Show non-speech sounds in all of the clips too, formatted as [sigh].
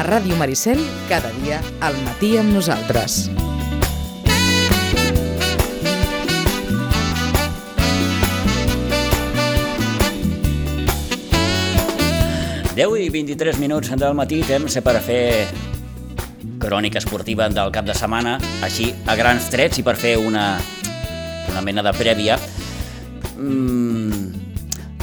A Ràdio Maricel, cada dia al matí amb nosaltres. 10 i 23 minuts del matí, temps per a fer crònica esportiva del cap de setmana, així a grans trets i per fer una, una mena de prèvia. Mm,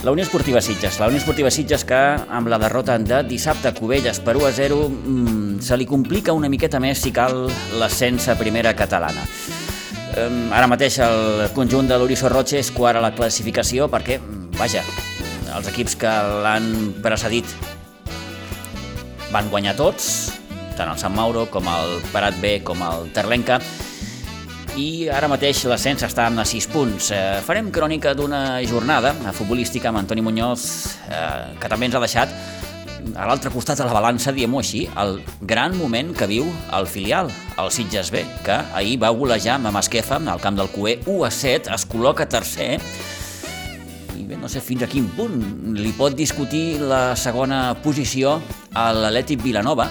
la Unió Esportiva Sitges. La Unió Esportiva Sitges que amb la derrota de dissabte a Cubelles per 1 a 0 mm, se li complica una miqueta més si cal l'ascens a primera catalana. Ara mateix el conjunt de l'Uriso Roche és quart a la classificació perquè, mm, vaja, els equips que l'han precedit van guanyar tots, tant el Sant Mauro com el Parat B com el Terlenca, i ara mateix l'ascens està a 6 punts. Eh, farem crònica d'una jornada futbolística amb Antoni Muñoz, eh, que també ens ha deixat a l'altre costat de la balança, diem-ho així, el gran moment que viu el filial, el Sitges B, que ahir va golejar amb Masquefa al camp del Cué 1 a 7, es col·loca tercer, i bé, no sé fins a quin punt li pot discutir la segona posició a l'Atlètic Vilanova,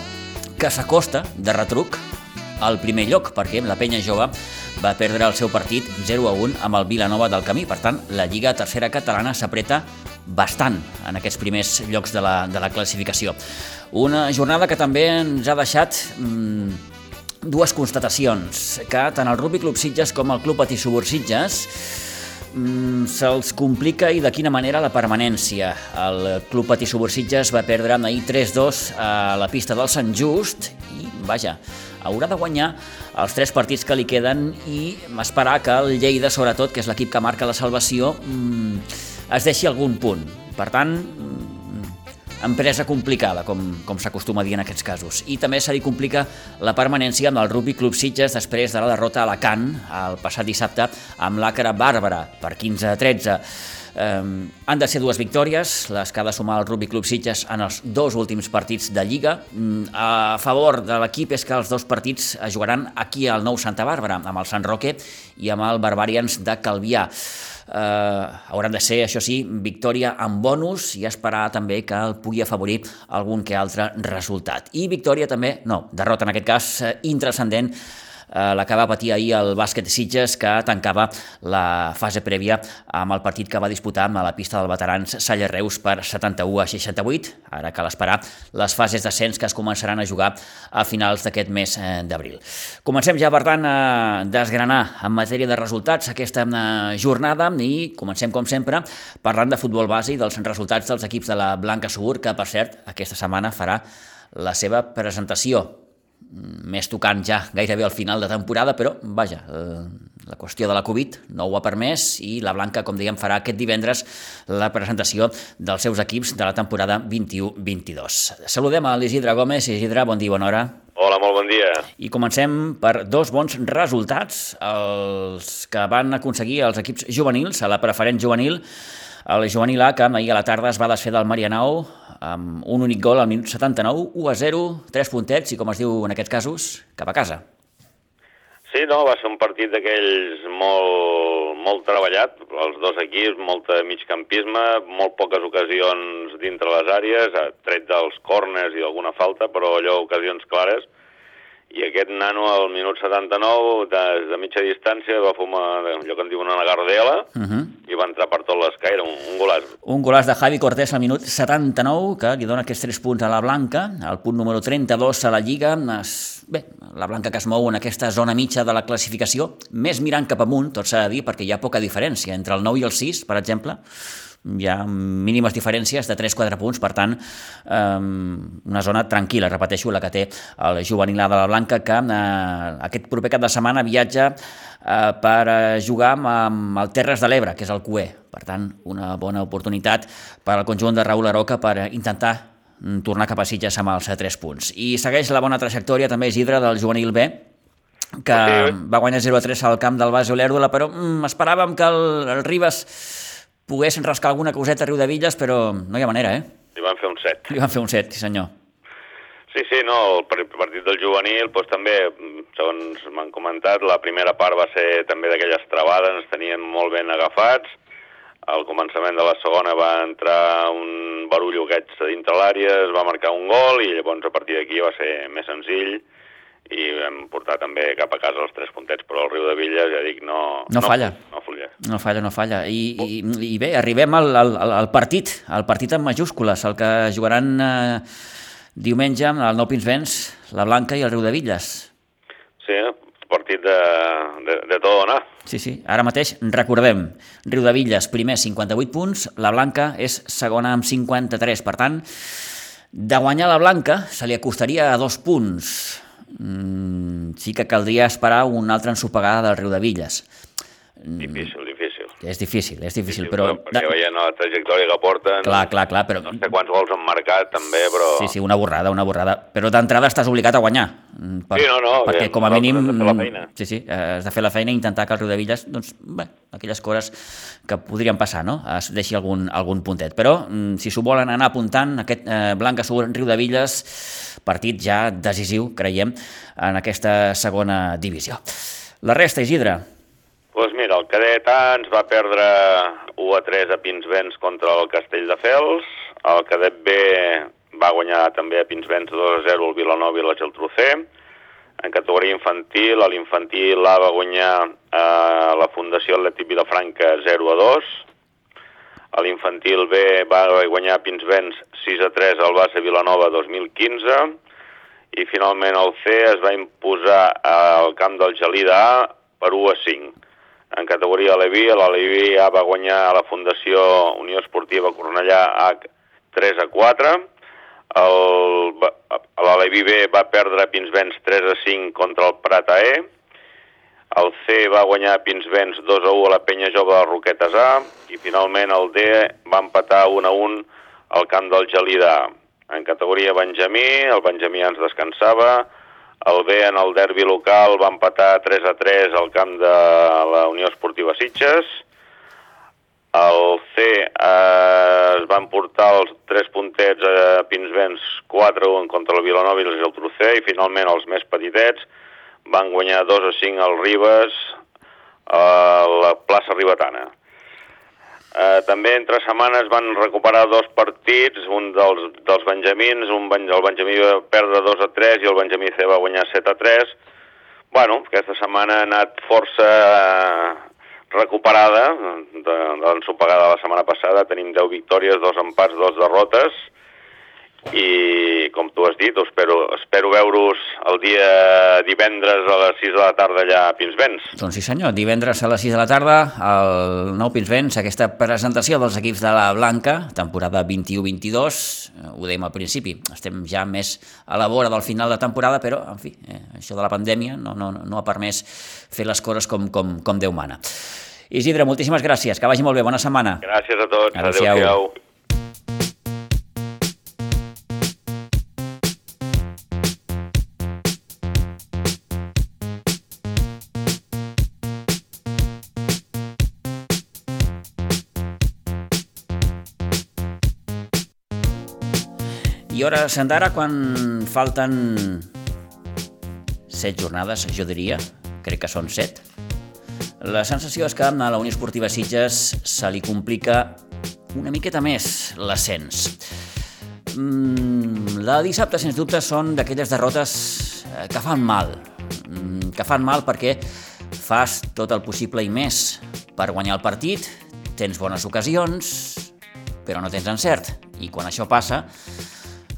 que s'acosta de retruc al primer lloc, perquè la penya jove va perdre el seu partit 0 a 1 amb el Vilanova del Camí. Per tant, la Lliga Tercera Catalana s'apreta bastant en aquests primers llocs de la, de la classificació. Una jornada que també ens ha deixat mmm, dues constatacions, que tant el Rugby Club Sitges com el Club Patí Subur Sitges mm, se'ls complica i de quina manera la permanència. El Club Patí Subursitges va perdre ahir 3-2 a la pista del Sant Just i, vaja, haurà de guanyar els tres partits que li queden i esperar que el Lleida, sobretot, que és l'equip que marca la salvació, mm, es deixi algun punt. Per tant, empresa complicada, com, com s'acostuma a dir en aquests casos. I també se li complica la permanència amb el Rugby Club Sitges després de la derrota a Alacant el passat dissabte amb l'Àcara Bàrbara per 15 a 13. Um, han de ser dues victòries, les que ha de sumar el Rugby Club Sitges en els dos últims partits de Lliga. Um, a favor de l'equip és que els dos partits es jugaran aquí al nou Santa Bàrbara, amb el Sant Roque i amb el Barbarians de Calvià eh, hauran de ser, això sí, victòria amb bonus i esperar també que el pugui afavorir algun que altre resultat. I victòria també, no, derrota en aquest cas eh, intrascendent eh, la que va patir ahir el bàsquet Sitges, que tancava la fase prèvia amb el partit que va disputar a la pista del veterans Salla Reus per 71 a 68. Ara cal esperar les fases d'ascens que es començaran a jugar a finals d'aquest mes eh, d'abril. Comencem ja, per tant, a desgranar en matèria de resultats aquesta eh, jornada i comencem, com sempre, parlant de futbol base i dels resultats dels equips de la Blanca Segur, que, per cert, aquesta setmana farà la seva presentació més tocant ja gairebé al final de temporada, però vaja, eh, la qüestió de la Covid no ho ha permès i la Blanca, com dèiem, farà aquest divendres la presentació dels seus equips de la temporada 21-22. Saludem a l'Isidre Gómez. Isidre, bon dia, bona hora. Hola, molt bon dia. I comencem per dos bons resultats, els que van aconseguir els equips juvenils, a la preferent juvenil, el juvenil A, que ahir a la tarda es va desfer del Marianao amb un únic gol al minut 79, 1 a 0, 3 puntets i, com es diu en aquests casos, cap a casa. Sí, no, va ser un partit d'aquells molt, molt treballat, els dos equips, molt migcampisme, molt poques ocasions dintre les àrees, tret dels corners i alguna falta, però allò ocasions clares, i aquest nano al minut 79 des de mitja distància va fumar allò que en diuen una gardela uh -huh. i va entrar per tot l'escai, era un, un golàs. Un golàs de Javi Cortés al minut 79 que li dona aquests 3 punts a la Blanca, el punt número 32 a la Lliga. Es... Bé, la Blanca que es mou en aquesta zona mitja de la classificació, més mirant cap amunt, tot s'ha de dir, perquè hi ha poca diferència entre el 9 i el 6, per exemple, hi ha mínimes diferències de 3-4 punts, per tant, eh, una zona tranquil·la, repeteixo, la que té el juvenil de la Blanca, que eh, aquest proper cap de setmana viatja eh, per jugar amb, amb el Terres de l'Ebre, que és el QE. Per tant, una bona oportunitat per al conjunt de Raül Aroca per intentar tornar cap a Sitges amb els 3 punts. I segueix la bona trajectòria també Isidre del juvenil B, que va guanyar 0-3 al camp del Base Olèrdola, però mm, esperàvem que el, el Ribas poguessin rascar alguna coseta a Riu de Villes, però no hi ha manera, eh? Li van fer un set. Li van fer un set, sí senyor. Sí, sí, no, el partit del juvenil, doncs també, segons m'han comentat, la primera part va ser també d'aquelles travades, ens tenien molt ben agafats, al començament de la segona va entrar un barullo truquets a dintre l'àrea, es va marcar un gol i llavors a partir d'aquí va ser més senzill i vam portar també cap a casa els tres puntets, però el Riu de Villes, ja dic, no... No falla. No fulla. No falla, no falla. I, i, i bé, arribem al, al, al partit, al partit en majúscules, el que jugaran eh, diumenge amb el Nou Pinsbens, la Blanca i el Riu de Villes. Sí, partit de, de, de tot donar. Sí, sí. Ara mateix recordem, Riu de Villes, primer 58 punts, la Blanca és segona amb 53. Per tant, de guanyar la Blanca se li acostaria a dos punts. Mm, sí que caldria esperar una altra ensopegada del Riu de Villes. Difícil. És difícil, és difícil, però... Perquè veient la trajectòria que porten... Clar, clar, clar, però... No sé quants gols han marcat, també, però... Sí, sí, una borrada, una borrada. Però d'entrada estàs obligat a guanyar. mm, Per, Sí, no, no, Perquè bé, com a mínim... feina. Sí, sí, eh, has de fer la feina i intentar que el Riu de Villes, doncs, bé, aquelles coses que podrien passar, no? Es deixi algun, algun puntet. Però, mm, si s'ho volen anar apuntant, aquest eh, Blanca Sur de Villes, partit ja decisiu, creiem, en aquesta segona divisió. La resta, Isidre, Doncs pues mira, el cadet A ens va perdre 1 a 3 a Pinsbens contra el Castell de Fels. El cadet B va guanyar també a Pinsbens 2 a 0 el Vilanova i la Geltrú-C. En categoria infantil, a l'infantil A va guanyar eh, la Fundació Atlètic Vilafranca 0 a 2. A l'infantil B va guanyar Pinsbens 6 a 3 al Bassa Vilanova 2015 i finalment el C es va imposar al camp del Gelida A per 1 a 5. En categoria Aleví, l'Aleví A va guanyar a la Fundació Unió Esportiva Cornellà A 3 a 4. El- L'Aleví B va perdre a Pinsbens 3 a 5 contra el Prat AE. El C va guanyar a Pinsbens 2 a 1 a la Penya Jove de Roquetes A. I finalment el D va empatar 1 a 1 al camp del Gelida. En categoria Benjamí, el Benjamí ens descansava, el B en el derbi local va empatar 3 a 3 al camp de la Unió Esportiva Sitges. El C eh, es van portar els 3 puntets a Pinsbens 4 a 1 contra el Vilanova i el Geltrú C i finalment els més petitets van guanyar 2 a 5 al Ribes a la plaça Ribetana. Eh, també entre setmanes van recuperar dos partits, un dels, dels Benjamins, un, el Benjamí va perdre 2 a 3 i el Benjamí C va guanyar 7 a 3. Bueno, aquesta setmana ha anat força eh, recuperada de, de l'ensopegada de la setmana passada. Tenim 10 victòries, 2 empats, 2 derrotes i com tu has dit, ho espero, espero veure-us el dia divendres a les 6 de la tarda allà a Pinsbens. Doncs sí senyor, divendres a les 6 de la tarda al Nou Pinsbens, aquesta presentació dels equips de la Blanca, temporada 21-22, eh, ho dèiem al principi, estem ja més a la vora del final de temporada, però, en fi, eh, això de la pandèmia no, no, no ha permès fer les coses com, com, com Déu mana. Isidre, moltíssimes gràcies, que vagi molt bé, bona setmana. Gràcies a tots. Adéu-siau. Adéu-siau. I hores d'ara, quan falten set jornades, jo diria, crec que són set, la sensació és que a la Unió Esportiva Sitges se li complica una miqueta més l'ascens. Mm, la dissabte, sens dubte, són d'aquelles derrotes eh, que fan mal. Mm, que fan mal perquè fas tot el possible i més per guanyar el partit, tens bones ocasions, però no tens encert. I quan això passa,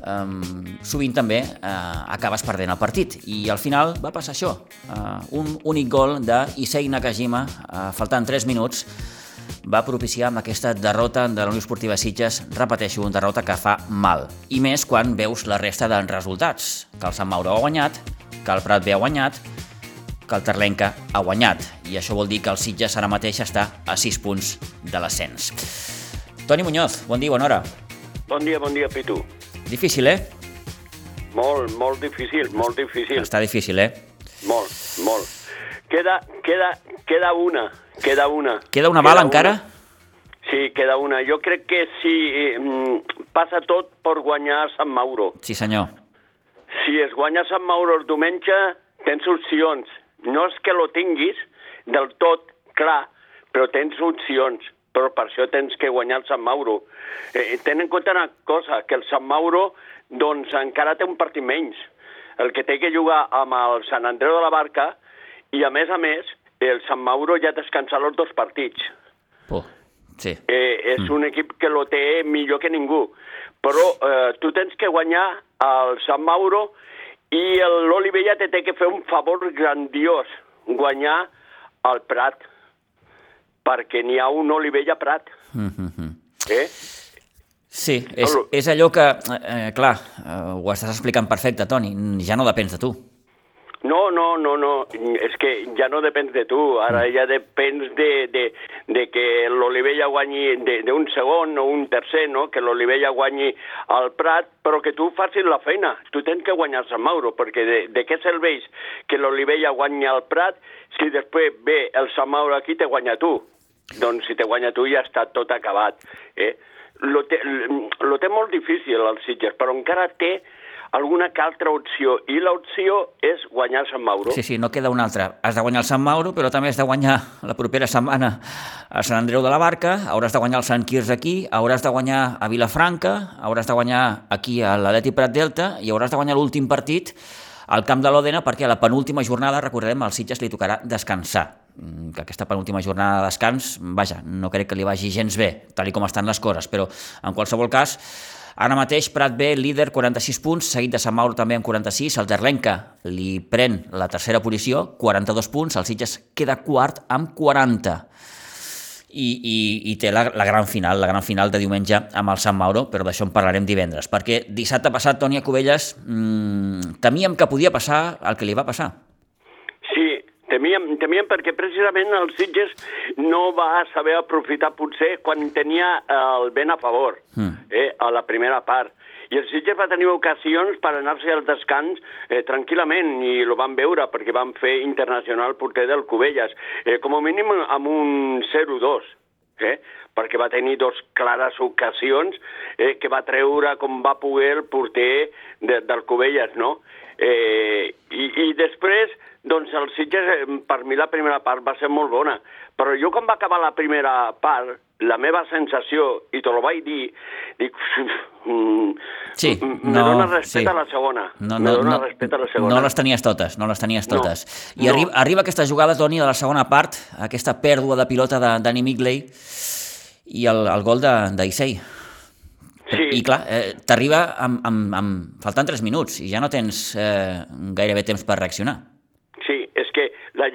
um, sovint també uh, acabes perdent el partit. I al final va passar això. Uh, un únic gol de Issei Nakajima, uh, faltant 3 minuts, va propiciar amb aquesta derrota de la Unió Esportiva Sitges, repeteixo, una derrota que fa mal. I més quan veus la resta de resultats. Que el Sant Mauro ha guanyat, que el Prat B ha guanyat, que el Terlenca ha guanyat. I això vol dir que el Sitges ara mateix està a 6 punts de l'ascens. Toni Muñoz, bon dia, bona hora. Bon dia, bon dia, Pitu. Difícil, eh? Molt, molt difícil, molt difícil. Està difícil, eh? Molt, molt. Queda, queda, queda una, queda una. Queda una bala encara? Sí, queda una. Jo crec que si mm, passa tot per guanyar Sant Mauro. Sí, senyor. Si es guanya Sant Mauro el diumenge, tens opcions. No és que lo tinguis del tot clar, però tens opcions. Però per això tens que guanyar el Sant Mauro. Eh, ten en compte una cosa, que el Sant Mauro doncs, encara té un partit menys. El que té que jugar amb el Sant Andreu de la Barca i, a més a més, el Sant Mauro ja descansa els dos partits. Oh, sí. Eh, és mm. un equip que lo té millor que ningú. Però eh, tu tens que guanyar el Sant Mauro i l'Olivella te té que fer un favor grandiós, guanyar el Prat, perquè n'hi ha un Olivella Prat. Mm -hmm. eh? Sí, és, és allò que, eh, clar, eh, ho estàs explicant perfecte, Toni, ja no depens de tu. No, no, no, no, és que ja no depèn de tu, ara mm. ja depèn de, de, de que l'Olivella guanyi d'un segon o un tercer, no? que l'Olivella guanyi al Prat, però que tu facis la feina, tu tens que guanyar Sant Mauro, perquè de, de què serveix que l'Olivella guanyi al Prat si després ve el Sant Mauro aquí te guanya tu? Doncs si te guanya tu ja està tot acabat. Eh? Lo té, lo té molt difícil el Sitges, però encara té alguna que altra opció, i l'opció és guanyar el Sant Mauro. Sí, sí, no queda una altra. Has de guanyar el Sant Mauro, però també has de guanyar la propera setmana a Sant Andreu de la Barca, hauràs de guanyar el Sant Quirze aquí, hauràs de guanyar a Vilafranca, hauràs de guanyar aquí a l'Aleti Prat Delta i hauràs de guanyar l'últim partit al camp de l'Òdena perquè a la penúltima jornada, recordem, al Sitges li tocarà descansar que aquesta penúltima jornada de descans, vaja, no crec que li vagi gens bé, tal com estan les coses, però en qualsevol cas, Ara mateix Prat B, líder, 46 punts, seguit de Sant Mauro també amb 46, el Terlenca li pren la tercera posició, 42 punts, el Sitges queda quart amb 40 i, i, i té la, la gran final, la gran final de diumenge amb el Sant Mauro, però d'això en parlarem divendres, perquè dissabte passat, Toni Covelles, mmm, temíem que podia passar el que li va passar. Temíem, temíem perquè precisament el Sitges no va saber aprofitar potser quan tenia el vent a favor, mm. eh, a la primera part. I el Sitges va tenir ocasions per anar-se al descans eh, tranquil·lament, i ho van veure perquè van fer internacional porter del Cubelles, eh, com a mínim amb un 0-2, eh? perquè va tenir dos clares ocasions eh, que va treure com va poder el porter de, del Cubelles, no? Eh, i, I després doncs el Sitges, eh, per mi la primera part va ser molt bona, però jo quan va acabar la primera part, la meva sensació, i te lo vaig dir, dic, mm, sí, me no, dona respecte sí. a la segona. No, no, dona no, respecte a la segona. No les tenies totes, no les tenies totes. No, I no. arriba, arriba aquesta jugada, Toni, de la segona part, aquesta pèrdua de pilota de Dani Migley i el, el gol d'Isei. Sí. I clar, eh, t'arriba amb, amb, amb, faltant 3 minuts i ja no tens eh, gairebé temps per reaccionar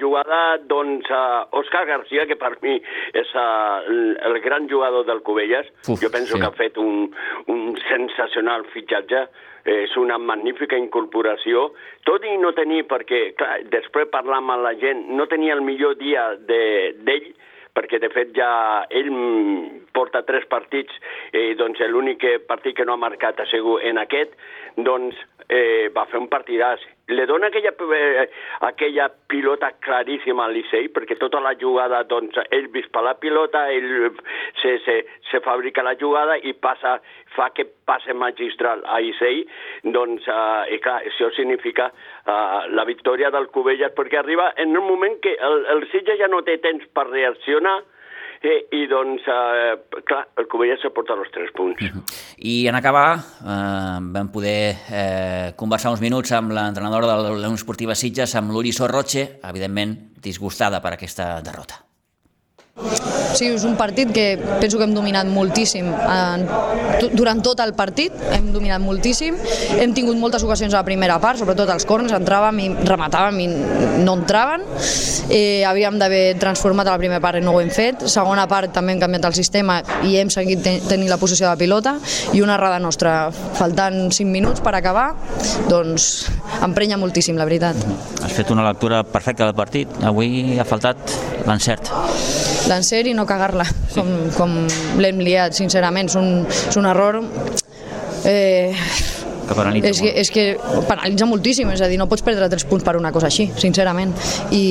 jugada, doncs, uh, Òscar Garcia, que per mi és uh, el gran jugador del Cubelles, Uf, jo penso sí. que ha fet un, un sensacional fitxatge, és una magnífica incorporació, tot i no tenir, perquè, clar, després parlar amb la gent, no tenia el millor dia d'ell, de, perquè de fet ja ell porta tres partits, eh, doncs l'únic partit que no ha marcat ha sigut en aquest, doncs eh, va fer un partidàs. Le dona aquella, eh, aquella pilota claríssima al Licei, perquè tota la jugada, doncs, ell vispa la pilota, ell se, se, se fabrica la jugada i passa, fa que passe magistral a Licei, doncs, eh, i clar, això significa eh, la victòria del Cubelles, perquè arriba en un moment que el, el Sitges ja no té temps per reaccionar, Eh, I doncs, eh, clar, el Covella se porta els tres punts. Uh -huh. I en acabar, eh, vam poder eh, conversar uns minuts amb l'entrenador de la Unió Esportiva Sitges, amb l'Uri Sorroche, evidentment disgustada per aquesta derrota. Sí, és un partit que penso que hem dominat moltíssim en, durant tot el partit, hem dominat moltíssim, hem tingut moltes ocasions a la primera part, sobretot els corns, entràvem i rematàvem i no entraven, eh, havíem d'haver transformat a la primera part i no ho hem fet, segona part també hem canviat el sistema i hem seguit ten tenint la posició de pilota. I una errada nostra, faltant 5 minuts per acabar, doncs emprenya moltíssim, la veritat. Has fet una lectura perfecta del partit, avui ha faltat l'encert l'encert i no cagar-la, com, com l'hem liat, sincerament. És un, és un error eh, que penalitza és que, és que penalitza moltíssim, és a dir, no pots perdre 3 punts per una cosa així, sincerament. I,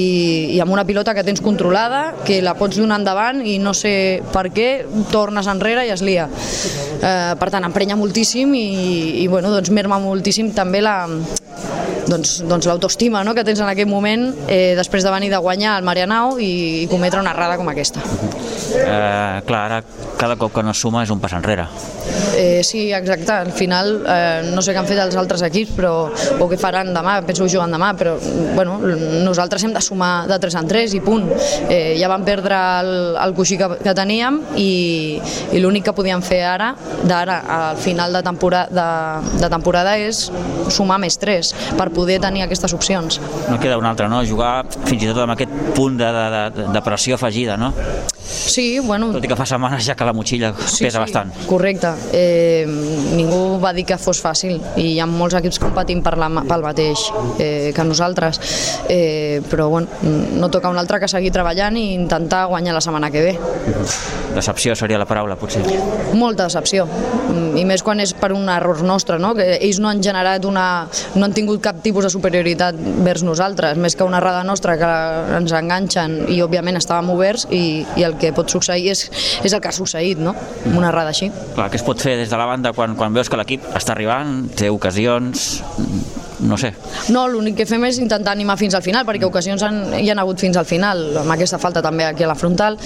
i amb una pilota que tens controlada, que la pots donar endavant i no sé per què tornes enrere i es lia. Eh, per tant, emprenya moltíssim i, i bueno, doncs merma moltíssim també la, doncs, doncs l'autoestima no?, que tens en aquest moment eh, després de venir de guanyar el Marianao i, i cometre una errada com aquesta. Eh, clar, ara cada cop que no es suma és un pas enrere. Eh, sí, exacte. Al final, eh, no sé què han fet els altres equips però, o què faran demà, penso que juguen demà, però bueno, nosaltres hem de sumar de 3 en 3 i punt. Eh, ja vam perdre el, el coixí que, que teníem i, i l'únic que podíem fer ara, d'ara al final de temporada, de, de temporada és sumar més 3 per poder tenir aquestes opcions. No queda una altra, no? Jugar fins i tot amb aquest punt de, de, de, de pressió afegida, no? Sí, bueno... Tot i que fa setmanes ja que la motxilla sí, pesa sí, bastant. Correcte. Eh, ningú va dir que fos fàcil i hi ha molts equips competint per la, pel mateix eh, que nosaltres. Eh, però bueno, no toca un altre que seguir treballant i intentar guanyar la setmana que ve. Decepció seria la paraula, potser. Molta decepció. I més quan és per un error nostre, no? que ells no han generat una... no han tingut cap tipus de superioritat vers nosaltres, més que una errada nostra que ens enganxen i òbviament estàvem oberts i, i el que pot succeir és, és el que ha succeït, no? Una errada així. Clar, què es pot fer des de la banda quan, quan veus que l'equip està arribant, té ocasions, no sé. No, l'únic que fem és intentar animar fins al final, perquè ocasions han, hi han hagut fins al final, amb aquesta falta també aquí a la frontal.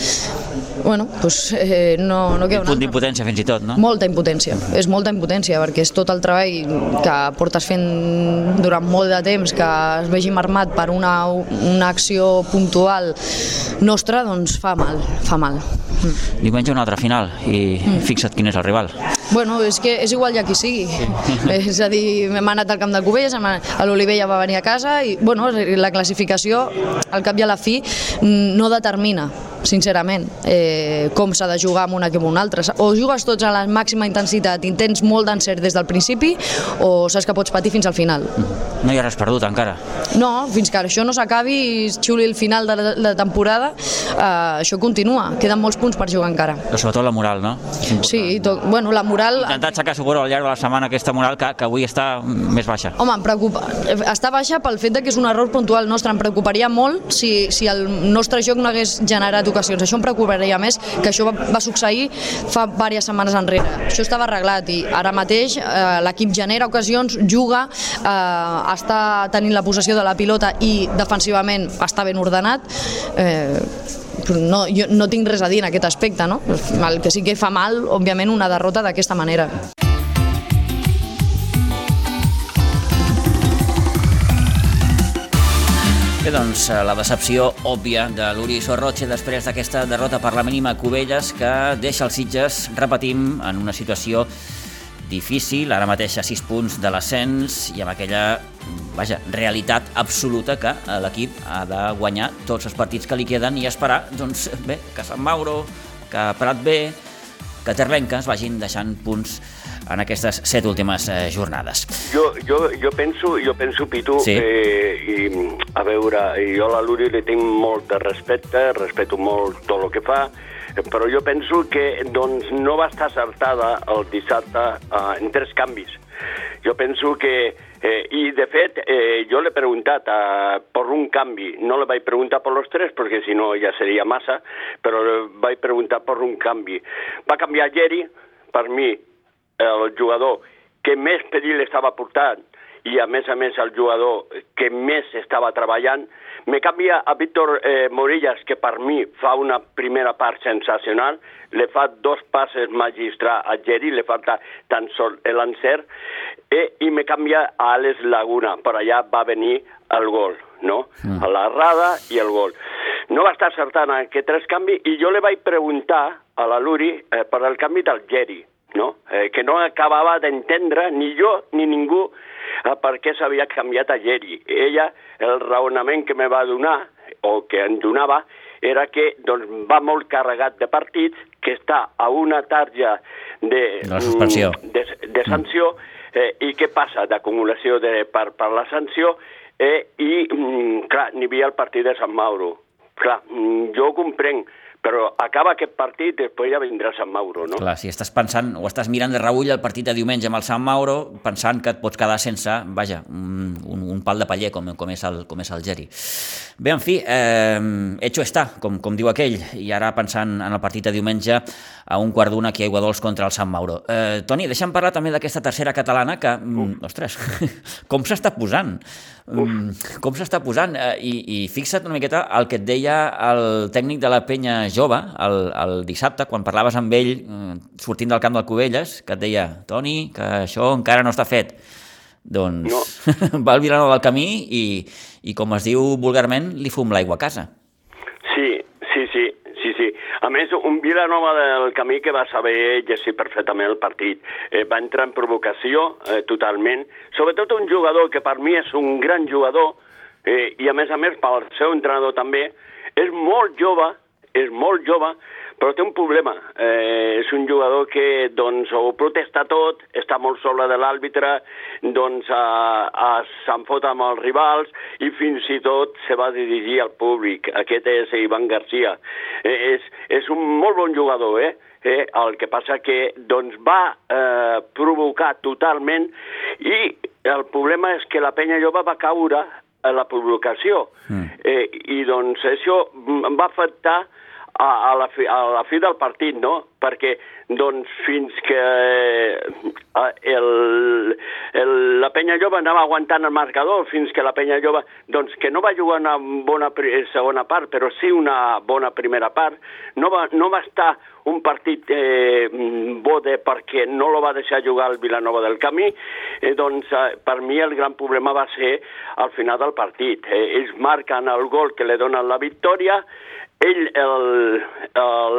Bueno, doncs eh, no, no queda Un punt d'impotència fins i tot, no? Molta impotència, és molta impotència, perquè és tot el treball que portes fent durant molt de temps, que es vegi marmat per una, una acció puntual nostra, doncs fa mal, fa mal. Mm. Diumenge una altra final i mm. fixa't quin és el rival. Bueno, és que és igual ja qui sigui. [laughs] és a dir, hem anat al camp de Cubelles, a l'Olivella va venir a casa i bueno, la classificació al cap i a la fi no determina sincerament, eh, com s'ha de jugar amb un equip o un altre. O jugues tots a la màxima intensitat i tens molt d'encert des del principi, o saps que pots patir fins al final. No hi ha res perdut encara? No, fins que això no s'acabi i xiuli el final de la, de la temporada, eh, això continua. Queden molts punts per jugar encara. Però sobretot la moral, no? Sí, tot, bueno, la moral... Intentar aixecar, suposo, al llarg de la setmana aquesta moral que, que avui està més baixa. Home, em preocupa. Està baixa pel fet que és un error puntual nostre. Em preocuparia molt si, si el nostre joc no hagués generat ocasions. Això em preocuparia més, que això va, succeir fa diverses setmanes enrere. Això estava arreglat i ara mateix eh, l'equip genera ocasions, juga, eh, està tenint la possessió de la pilota i defensivament està ben ordenat. Eh, no, jo no tinc res a dir en aquest aspecte, no? El que sí que fa mal, òbviament, una derrota d'aquesta manera. Bé, doncs, la decepció òbvia de l'Uri Sorroche després d'aquesta derrota per la mínima Cubelles que deixa els Sitges, repetim, en una situació difícil, ara mateix a 6 punts de l'ascens i amb aquella vaja, realitat absoluta que l'equip ha de guanyar tots els partits que li queden i esperar doncs, bé, que Sant Mauro, que Prat B, que Terlenca es vagin deixant punts en aquestes set últimes eh, jornades. Jo, jo, jo, penso, jo penso, Pitu, sí. eh, i, a veure, jo a la Luri li tinc molt de respecte, respeto molt tot el que fa, però jo penso que doncs, no va estar acertada el dissabte eh, en tres canvis. Jo penso que, eh, i de fet, eh, jo l'he preguntat eh, per un canvi, no le vaig preguntar per los tres, perquè si no ja seria massa, però vaig preguntar per un canvi. Va canviar Geri, per mi, el jugador que més perill estava portant i a més a més el jugador que més estava treballant, me canvia a Víctor eh, Morillas, que per mi fa una primera part sensacional, le fa dos passes magistrals a Geri, le falta tan sol l'encert, eh, i me canvia a Alex Laguna, per allà va venir el gol, no? Mm. A la rada i el gol. No va estar acertant aquest tres canvi i jo le vaig preguntar a la Luri eh, per el canvi del Geri, no? Eh, que no acabava d'entendre ni jo ni ningú eh, per què s'havia canviat a Geri. Ella, el raonament que me va donar, o que em donava, era que doncs, va molt carregat de partits, que està a una tarja de, la suspensió. Mm, de, de sanció, eh, i què passa d'acumulació de, per, per la sanció, eh, i, mm, clar, n'hi havia el partit de Sant Mauro. Clar, mm, jo comprenc, però acaba aquest partit, després ja vindrà Sant Mauro, no? Clar, si estàs pensant o estàs mirant de reull el partit de diumenge amb el Sant Mauro, pensant que et pots quedar sense, vaja, un, un, un pal de paller, com, com, és el, com és el Geri. Bé, en fi, eh, hecho està, com, com diu aquell, i ara pensant en el partit de diumenge a un quart d'una aquí a Iguadols contra el Sant Mauro. Eh, Toni, deixa'm parlar també d'aquesta tercera catalana que, mm, ostres, [laughs] com s'està posant? Um, com s'està posant? Eh, i, I fixa't una miqueta el que et deia el tècnic de la penya jove el, el dissabte, quan parlaves amb ell eh, sortint del camp del Cubelles, que et deia, Toni, que això encara no està fet. Doncs no. [laughs] va al Vilanova del Camí i, i, com es diu vulgarment, li fum l'aigua a casa. Sí, sí, sí, sí, sí. A més, un Vilanova del Camí que va saber llegir perfectament el partit. Eh, va entrar en provocació eh, totalment. Sobretot un jugador que per mi és un gran jugador eh, i a més a més pel seu entrenador també, és molt jove, és molt jove, però té un problema. Eh, és un jugador que doncs, ho protesta tot, està molt sola de l'àrbitre, doncs s'enfota amb els rivals i fins i tot se va dirigir al públic. Aquest és Ivan Garcia. Eh, és, és un molt bon jugador, eh? Eh, el que passa que doncs, va eh, provocar totalment i el problema és que la penya jove va caure a la provocació. Mm. Eh, I doncs això va afectar a, a, la fi, a la fi del partit, no? Perquè doncs fins que eh, el, el, la penya jove anava aguantant el marcador, fins que la penya jove, doncs que no va jugar una bona segona part, però sí una bona primera part, no va, no va estar un partit eh, bo de, perquè no lo va deixar jugar el Vilanova del Camí, eh, doncs eh, per mi el gran problema va ser al final del partit. Eh, ells marquen el gol que li donen la victòria, ell,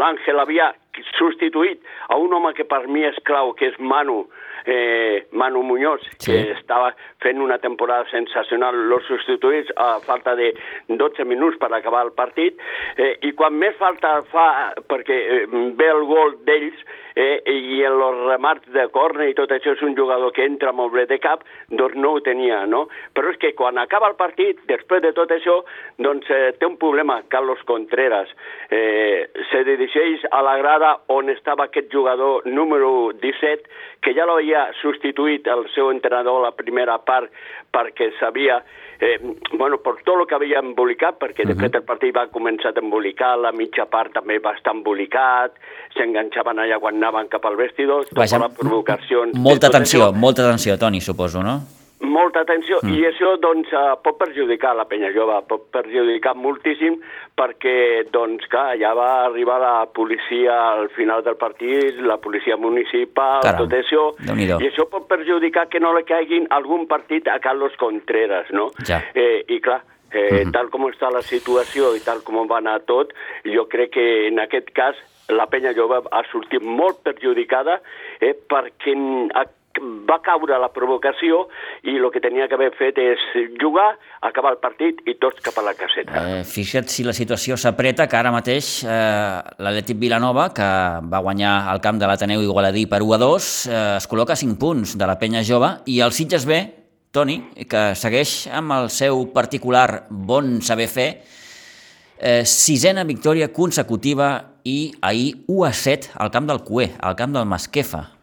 l'Àngel havia substituït a un home que per mi és clau, que és Manu, eh, Manu Muñoz, sí. que estava fent una temporada sensacional, lo substituïts a falta de 12 minuts per acabar el partit, eh, i quan més falta fa, perquè eh, ve el gol d'ells, eh, i el remat de corna i tot això és un jugador que entra molt bé de cap, doncs no ho tenia, no? Però és que quan acaba el partit, després de tot això, doncs eh, té un problema, Carlos Contreras. Eh, se dirigeix a la grada on estava aquest jugador número 17, que ja l'havia substituït el seu entrenador a la primera part perquè sabia eh, bueno, per tot el que havia embolicat, perquè de uh -huh. fet el partit va començar a embolicar, la mitja part també va estar embolicat, s'enganxaven allà quan anaven cap al vestidor, Vaja, provocacions... Molta tensió, molta tensió, Toni, suposo, no? Molta atenció mm. i això doncs uh, pot perjudicar la penya jove, pot perjudicar moltíssim perquè doncs clar, ja va arribar la policia al final del partit, la policia municipal, Caram. tot això, i això pot perjudicar que no li caiguin algun partit a Carlos Contreras, no? Ja. Eh, I clar, eh, mm -hmm. tal com està la situació i tal com va anar tot, jo crec que en aquest cas la penya jove ha sortit molt perjudicada eh, perquè va caure la provocació i el que tenia que haver fet és jugar, acabar el partit i tots cap a la caseta. Eh, fixa't si la situació s'apreta, que ara mateix eh, l'Atlètic Vilanova, que va guanyar el camp de l'Ateneu Igualadí per 1 a 2, eh, es col·loca a 5 punts de la penya jove i el Sitges B, Toni, que segueix amb el seu particular bon saber fer, eh, sisena victòria consecutiva i ahir 1 a 7 al camp del Cué, al camp del Masquefa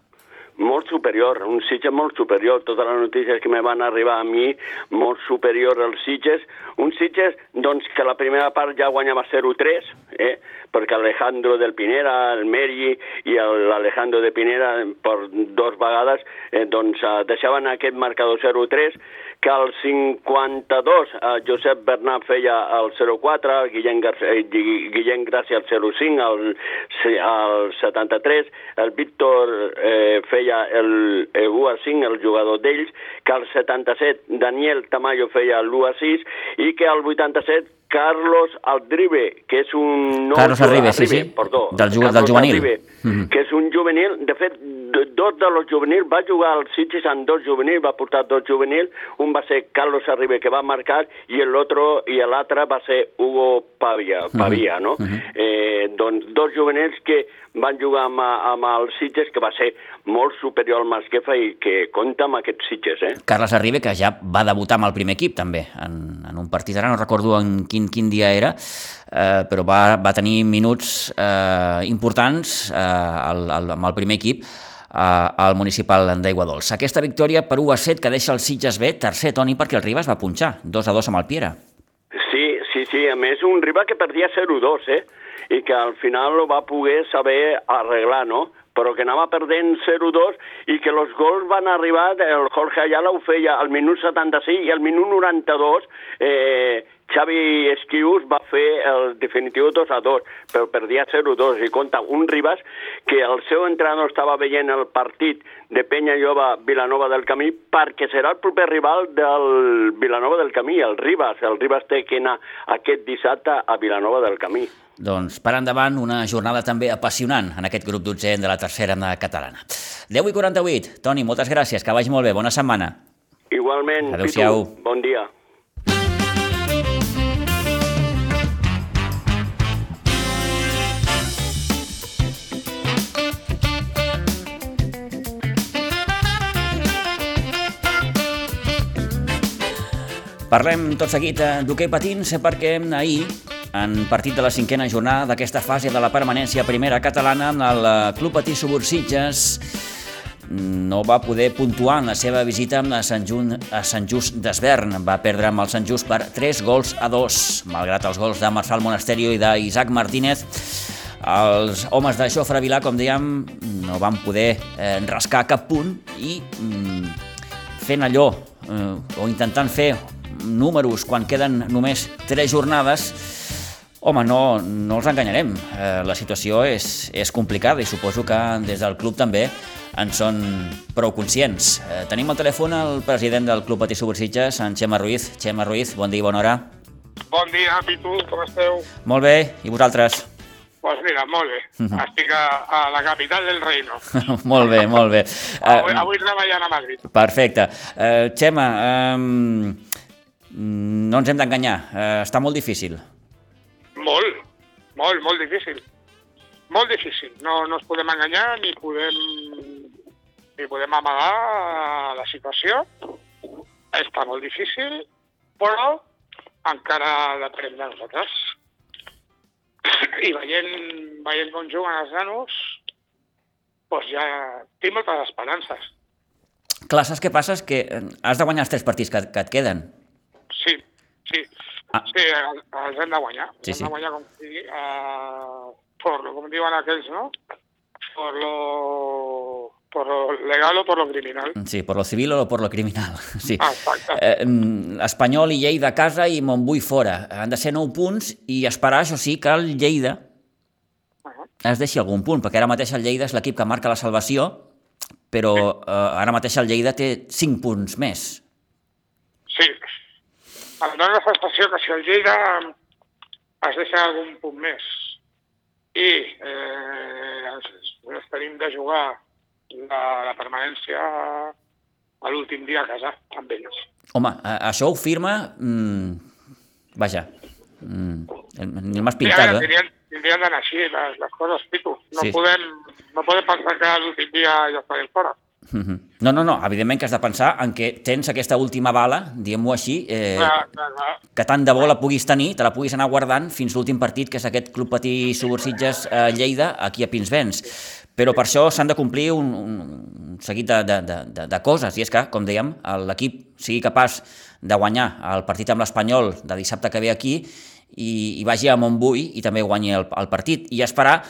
molt superior, un Sitges molt superior. Totes les notícies que me van arribar a mi, molt superior als Sitges. Un Sitges, doncs, que la primera part ja guanyava 0-3, eh? perquè Alejandro del Pinera, el Meri i l'Alejandro de Pinera, per dos vegades, eh, doncs, eh, deixaven aquest marcador 0-3, que al 52 eh, Josep Bernat feia el 04, Guillem, Garcia, eh, Guillem Gràcia el 05, el, el 73, el Víctor eh, feia el, el 1 a 5, el jugador d'ells, que al 77 Daniel Tamayo feia l'1 a 6 i que al 87 Carlos Aldribe, que és un... No, Carlos Arribe, sí, sí, perdó, del, jugador, del juvenil. Arribe, mm -hmm. que és un juvenil, de fet, dos de los juvenils, va jugar al Sitges amb dos juvenils, va portar dos juvenils, un va ser Carlos Arribe que va marcar i l'altre i l'altre va ser Hugo Pavia, Pavia no? Uh -huh. eh, doncs dos juvenils que van jugar amb, amb el Sitges, que va ser molt superior al Masquefa i que compta amb aquests Sitges. Eh? Carles Arribe, que ja va debutar amb el primer equip, també, en, en un partit, ara no recordo en quin, quin dia era, eh, però va, va tenir minuts eh, importants eh, al, al, amb el primer equip al municipal d'Aigua Dolça. Aquesta victòria per 1 a 7 que deixa el Sitges B, tercer Toni, perquè el Ribas va punxar, 2 a 2 amb el Piera. Sí, sí, sí, a més un rival que perdia 0-2, eh? I que al final ho va poder saber arreglar, no? però que anava perdent 0-2 i que els gols van arribar, el Jorge Ayala ho feia al minut 76 i al minut 92 eh, Xavi Esquius va fer el definitiu 2 a 2, però perdia 0-2 i compta un Ribas que el seu entrenador estava veient el partit de Penya Lloba Vilanova del Camí perquè serà el proper rival del Vilanova del Camí, el Ribas. El Ribas té que anar aquest dissabte a Vilanova del Camí. Doncs per endavant una jornada també apassionant en aquest grup 12 de la tercera catalana. 10 i 48. Toni, moltes gràcies, que vagi molt bé. Bona setmana. Igualment, Pitu, bon dia. Parlem tot seguit d'hoquei patins perquè ahir, en partit de la cinquena jornada d'aquesta fase de la permanència primera catalana, el Club Patí Subursitges no va poder puntuar en la seva visita a Sant, Jun, a Sant Just d'Esvern. Va perdre amb el Sant Just per 3 gols a 2, malgrat els gols de Marçal Monasterio i d'Isaac Martínez. Els homes de Xofre Vilà, com dèiem, no van poder eh, rascar cap punt i mm, fent allò, eh, o intentant fer números quan queden només tres jornades, home, no, no els enganyarem. Eh, la situació és, és complicada i suposo que des del club també en són prou conscients. Eh, tenim al telèfon el president del Club Patí Subursitges, en Xema Ruiz. Xema Ruiz, bon dia i bona hora. Bon dia, Pitu, com esteu? Molt bé, i vosaltres? Doncs pues mira, molt bé. Uh -huh. Estic a, a la capital del reino. [laughs] molt bé, molt bé. Avui, uh, avui treballant a Madrid. Perfecte. Uh, Xema, um, no ens hem d'enganyar, eh, està molt difícil. Molt, molt, molt difícil. Molt difícil. No, no ens podem enganyar ni podem, ni podem amagar la situació. Està molt difícil, però encara depenem de nosaltres. I veient, veient com juguen els nanos, doncs ja tinc moltes esperances. Clar, saps què passa? És que eh, has de guanyar els tres partits que, que et queden Sí, sí. Ah. Sí, els hem de guanyar. Sí, sí. Hem de guanyar, com, digui, uh, por lo, com diuen aquells, no? Por lo, por lo legal o por lo criminal. Sí, por lo civil o por lo criminal. [laughs] Sí. Ah, exacte. Eh, mm, Espanyol i Lleida a casa i Montbui fora. Han de ser 9 punts i esperar, això sí, que el Lleida uh -huh. es deixi algun punt, perquè ara mateix el Lleida és l'equip que marca la salvació, però sí. eh, ara mateix el Lleida té 5 punts més. Sí, em dóna la sensació que si el Lleida es deixa algun punt més i eh, ens tenim de jugar la, la permanència a l'últim dia a casa amb ells. Home, això ho firma... Mm, vaja, mm, ni m'has pintat, eh? Tindrien d'anar així les, les coses, Pitu. No, sí. podem, no podem pensar que l'últim dia ja estarem fora. Mhm. No, no, no, evidentment que has de pensar en que tens aquesta última bala, diguem-ho així, eh, clar, clar, clar. que tant de bo la puguis tenir, te la puguis anar guardant fins l'últim partit, que és aquest Club Patí Subursitges a Lleida, aquí a Pinsbens. Però per això s'han de complir un, un seguit de, de, de, de coses, i és que, com dèiem, l'equip sigui capaç de guanyar el partit amb l'Espanyol de dissabte que ve aquí i, i vagi a Montbui i també guanyi el, el partit, i esperar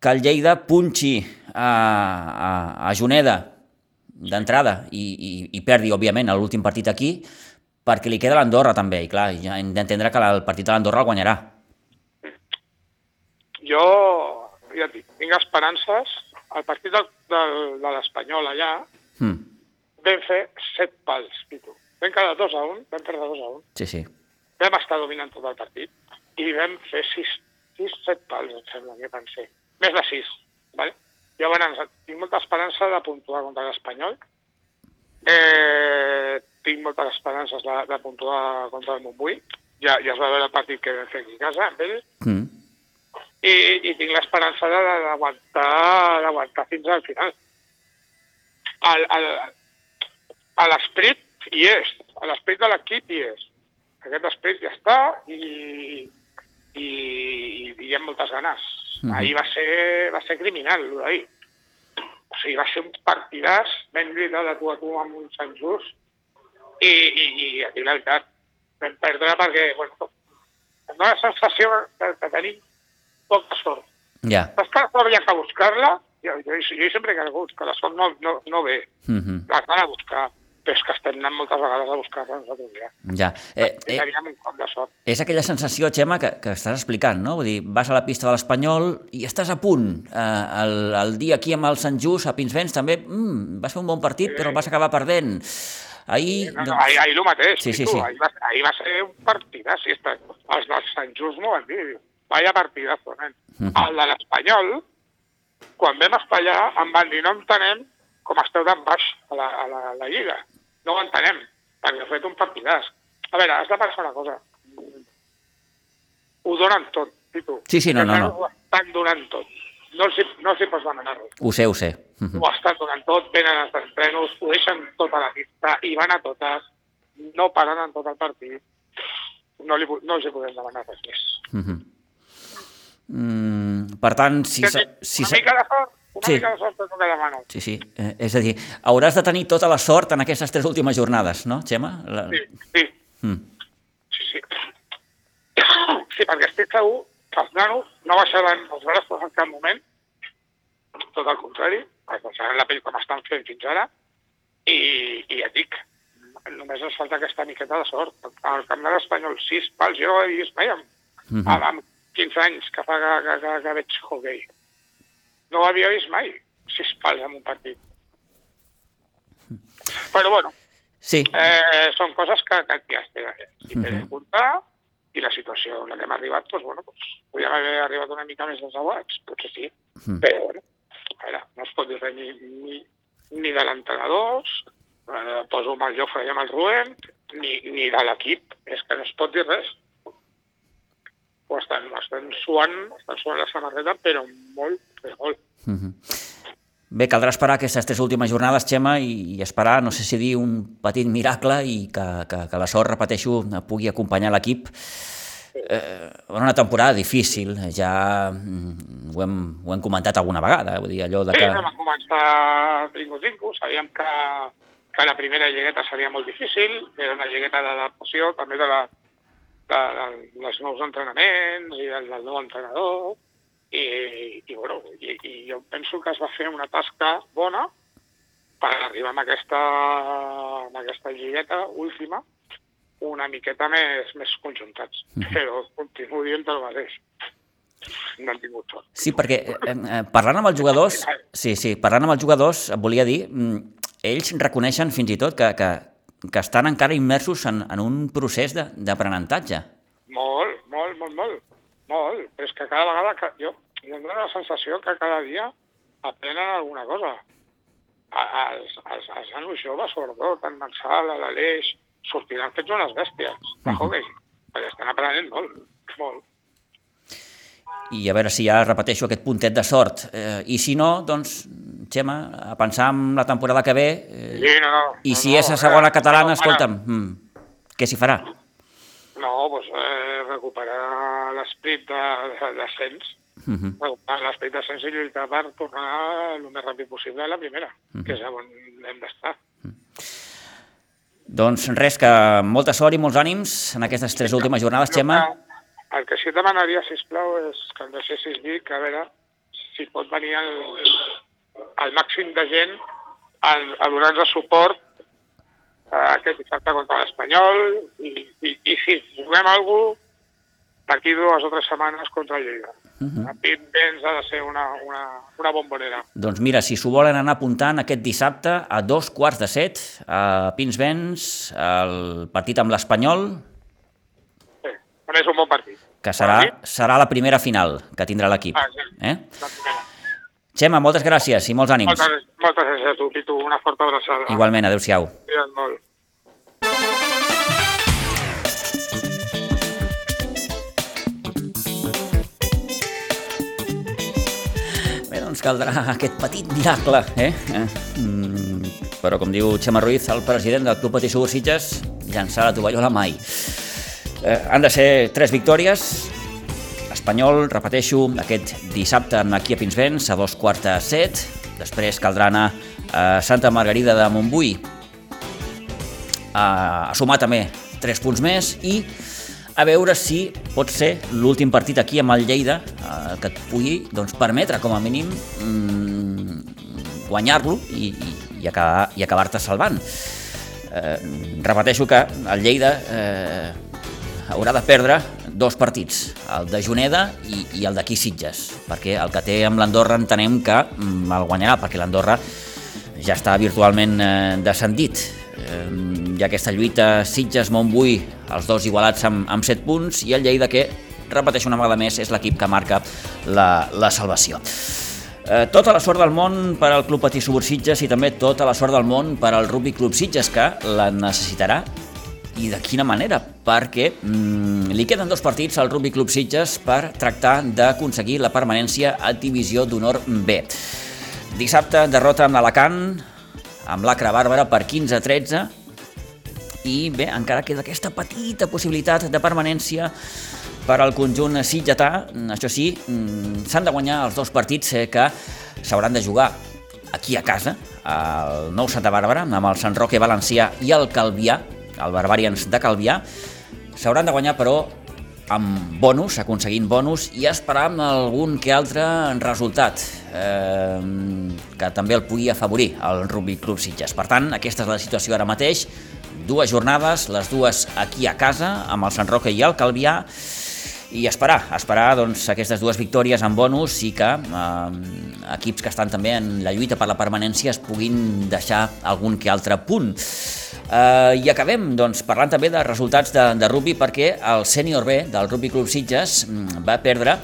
que el Lleida punxi a, a, a Juneda d'entrada i, i, i perdi, òbviament, l'últim partit aquí, perquè li queda l'Andorra també, i clar, ja hem d'entendre que el partit de l'Andorra el guanyarà. Jo, ja et dic, tinc esperances. El partit de, de, de l'Espanyol allà mm. vam fer set pals, Pitu. Vam quedar dos a un, vam perdre dos a un. Sí, sí. Vam estar dominant tot el partit i vam fer sis, sis set pals, em sembla que van ser. Més de sis, ¿vale? Llavors, tinc molta esperança de puntuar contra l'Espanyol. Eh, tinc moltes esperances de, de puntuar contra el Montbui. Ja, ja es va veure el partit que vam fer aquí a casa amb ell. Mm. I, i tinc l'esperança d'aguantar fins al final. El, el, a l'esperit hi és, a l'esperit de l'equip hi és. Aquest esperit ja està i, i, i hi ha moltes ganes. Mhm. Ahir va ser, va ser criminal, el d'ahir. O sigui, va ser un partidàs ben lluitat de tu a tu amb un Sant Just i, i, i a dir la veritat, vam perdre perquè, bueno, em dóna la sensació que, que tenim poca sort. Ja. Saps que la sort hi ha que buscar-la? Jo, jo, jo sempre que la sort no, no, no ve, Mm -hmm. l'has d'anar a buscar, però és que estem anant moltes vegades a buscar-la nosaltres ja. Ja. Eh, eh, un cop de sort. és aquella sensació, Xema, que, que estàs explicant, no? Vull dir, vas a la pista de l'Espanyol i estàs a punt. Eh, el, el dia aquí amb el Sant Just, a Pinsbens, també mm, vas fer un bon partit, però el vas acabar perdent. Ahir... No, no, ahir, ahir el mateix, Sí, sí, tu, sí. Ahir, va, ahir va ser un partidàs, sí, està, els del Sant Just m'ho van dir, vaya partidazo, nen. Mhm. El de l'Espanyol, quan vam espallar, em van dir, no entenem com esteu tan baix a la, a la, a la Lliga. No ho entenem, perquè heu fet un partidàs. A veure, has de pensar una cosa. Ho donen tot, Pitu. Sí, sí, no, no, no. Ho estan donant tot. No els, no els hi pots demanar res Ho sé, ho sé. Mhm. ho estan donant tot, venen als entrenos, ho deixen tot a la pista i van a totes, no paren en tot el partit, no, li, no els hi podem demanar res més. Mhm. Mm, per tant, si... Sí, si una mica de sort, una Sí. mica de sort és el que demano. Sí, sí. Eh, és a dir, hauràs de tenir tota la sort en aquestes tres últimes jornades, no, Xema? La... Sí, sí, Mm. sí, sí. Sí, perquè estic segur que els nanos no baixaran els braços en cap moment, tot el contrari, es baixaran la pell com estan fent fins ara, i, i ja et dic, només ens falta aquesta miqueta de sort. Al camp de l'Espanyol, sis pals, jo no ho he vist mai amb, Mhm. amb, amb 15 anys que fa que, que, que, que veig hockey. No ho havia vist mai, sis pals en un partit. Però bueno, Sí, eh, són coses que, que, que has de, si t'he de comptar i la situació la que hem arribat, doncs, bueno, doncs, podríem haver arribat una mica més desabats, potser sí, Mhm. però bueno, a veure, no es pot dir res ni, ni, ni de l'entrenador, eh, poso amb el Jofre i amb el Rubén, ni, ni de l'equip, és que no es pot dir res. Ho estan, ho estan suant, estan suant la samarreta, però molt, però molt. bé, caldrà esperar aquestes tres últimes jornades, Xema, i, i esperar, no sé si dir, un petit miracle i que, que, que la sort, repeteixo, pugui acompanyar l'equip. Eh, una temporada difícil, ja mm, ho hem, ho hem comentat alguna vegada, vull dir, allò de Sí, que... vam començar trinco-trinco, sabíem que, que la primera lligueta seria molt difícil, era una lligueta d'adaptació també de, la, de, de, dels nous entrenaments i del, del nou entrenador, i, i, bueno, i, i jo penso que es va fer una tasca bona per arribar a aquesta, a aquesta lligueta última una miqueta més, més conjuntats. Però continuo dient el mateix. No han tingut sort. Sí, perquè eh, eh, parlant amb els jugadors, sí, sí, parlant amb els jugadors, volia dir, mm, ells reconeixen fins i tot que, que, que estan encara immersos en, en un procés de- d'aprenentatge. Molt, molt, molt, molt. Molt. Però és que cada vegada que jo, jo em dóna la sensació que cada dia aprenen alguna cosa. Els, els, els nanos joves, sobretot, en Mansal, a l'Aleix, sortiran fets unes bèsties de hockey. Perquè estan aprenent molt, molt. I a veure si ja repeteixo aquest puntet de sort. Eh, I si no, doncs, Xema, a pensar en la temporada que ve, eh, Sí, no, no. i no, si no, és a segona eh, catalana, no, escolta'm, mm, què s'hi farà? No, doncs eh, recuperar l'esperit de, de, d'ascens. Mhm. Recuperar l'esperit d'ascens i lluitar per tornar el més ràpid possible a la primera, que és on hem d'estar. Doncs res, que molta sort i molts ànims en aquestes tres últimes jornades, Xema. El que sí que demanaria, sisplau, és que em deixessis dir que a veure si pot venir el, el màxim de gent a, a donar-nos suport a aquest dissabte contra l'Espanyol i, i, i si juguem alguna cosa d'aquí dues o tres setmanes contra el Lleida. Uh -huh. A Pimpens ha de ser una, una, una bombonera. Doncs mira, si s'ho volen anar apuntant aquest dissabte a dos quarts de set, a Pinsbens, el partit amb l'Espanyol, Sí, però és un bon partit. que serà, serà la primera final que tindrà l'equip. Ah, sí. Eh? La primera. Xema, moltes gràcies i molts ànims. Moltes, moltes gràcies a tu, Pitu. Una forta abraçada. Igualment, adeu-siau. Cuida't molt. Doncs caldrà aquest petit miracle, eh? eh? Mm, però, com diu Xema Ruiz, el president del Club Patí Sitges, llançar la tovallola mai. Eh, han de ser tres victòries. Espanyol, repeteixo, aquest dissabte aquí a Pinsbens, a dos quarts de set. Després caldrà anar a Santa Margarida de Montbui a sumar també tres punts més i a veure si pot ser l'últim partit aquí amb el Lleida eh, que et pugui doncs, permetre com a mínim mm, guanyar-lo i, i, i acabar acabar-te salvant. Eh, repeteixo que el Lleida eh, haurà de perdre dos partits, el de Juneda i, i el d'aquí Sitges, perquè el que té amb l'Andorra entenem que mm, el guanyarà, perquè l'Andorra ja està virtualment eh, descendit. Eh, hi ha aquesta lluita Sitges-Montbui, els dos igualats amb, amb 7 punts, i el Lleida que, repeteixo una vegada més, és l'equip que marca la, la salvació. Eh, tota la sort del món per al Club Patí Sitges i també tota la sort del món per al Rugby Club Sitges, que la necessitarà i de quina manera, perquè mm, li queden dos partits al Rugby Club Sitges per tractar d'aconseguir la permanència a Divisió d'Honor B. Dissabte, derrota amb l'Alacant, amb l'Acra Bàrbara per 15-13, i bé, encara queda aquesta petita possibilitat de permanència per al conjunt sitgetà. Això sí, mm, s'han de guanyar els dos partits eh, que s'hauran de jugar aquí a casa, al Nou Santa Bàrbara, amb el Sant Roque Valencià i el Calvià, el Barbarians de Calvià. S'hauran de guanyar, però, amb bonus, aconseguint bonus, i esperar amb algun que altre resultat eh, que també el pugui afavorir el Rugby Club Sitges. Per tant, aquesta és la situació ara mateix, dues jornades, les dues aquí a casa, amb el Sant Roque i el Calvià, i esperar, esperar doncs, aquestes dues victòries en bonus i que eh, equips que estan també en la lluita per la permanència es puguin deixar algun que altre punt. Eh, I acabem doncs, parlant també de resultats de, de rugby perquè el sènior B del Rugby Club Sitges mm, va perdre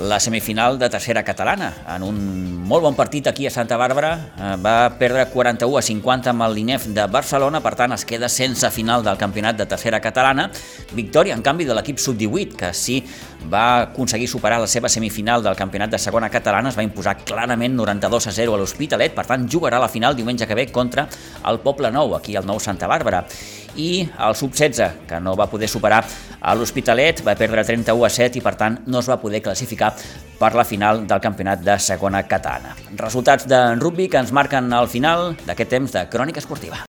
la semifinal de tercera catalana. En un molt bon partit aquí a Santa Bàrbara eh, va perdre 41 a 50 amb el l'INEF de Barcelona, per tant es queda sense final del campionat de tercera catalana. Victòria, en canvi, de l'equip sub-18, que sí va aconseguir superar la seva semifinal del campionat de segona catalana, es va imposar clarament 92 a 0 a l'Hospitalet, per tant jugarà la final diumenge que ve contra el Poble Nou, aquí al Nou Santa Bàrbara i el sub-16, que no va poder superar a l'Hospitalet, va perdre 31 a 7 i per tant no es va poder classificar per la final del campionat de segona catalana. Resultats de rugby que ens marquen al final d'aquest temps de crònica esportiva.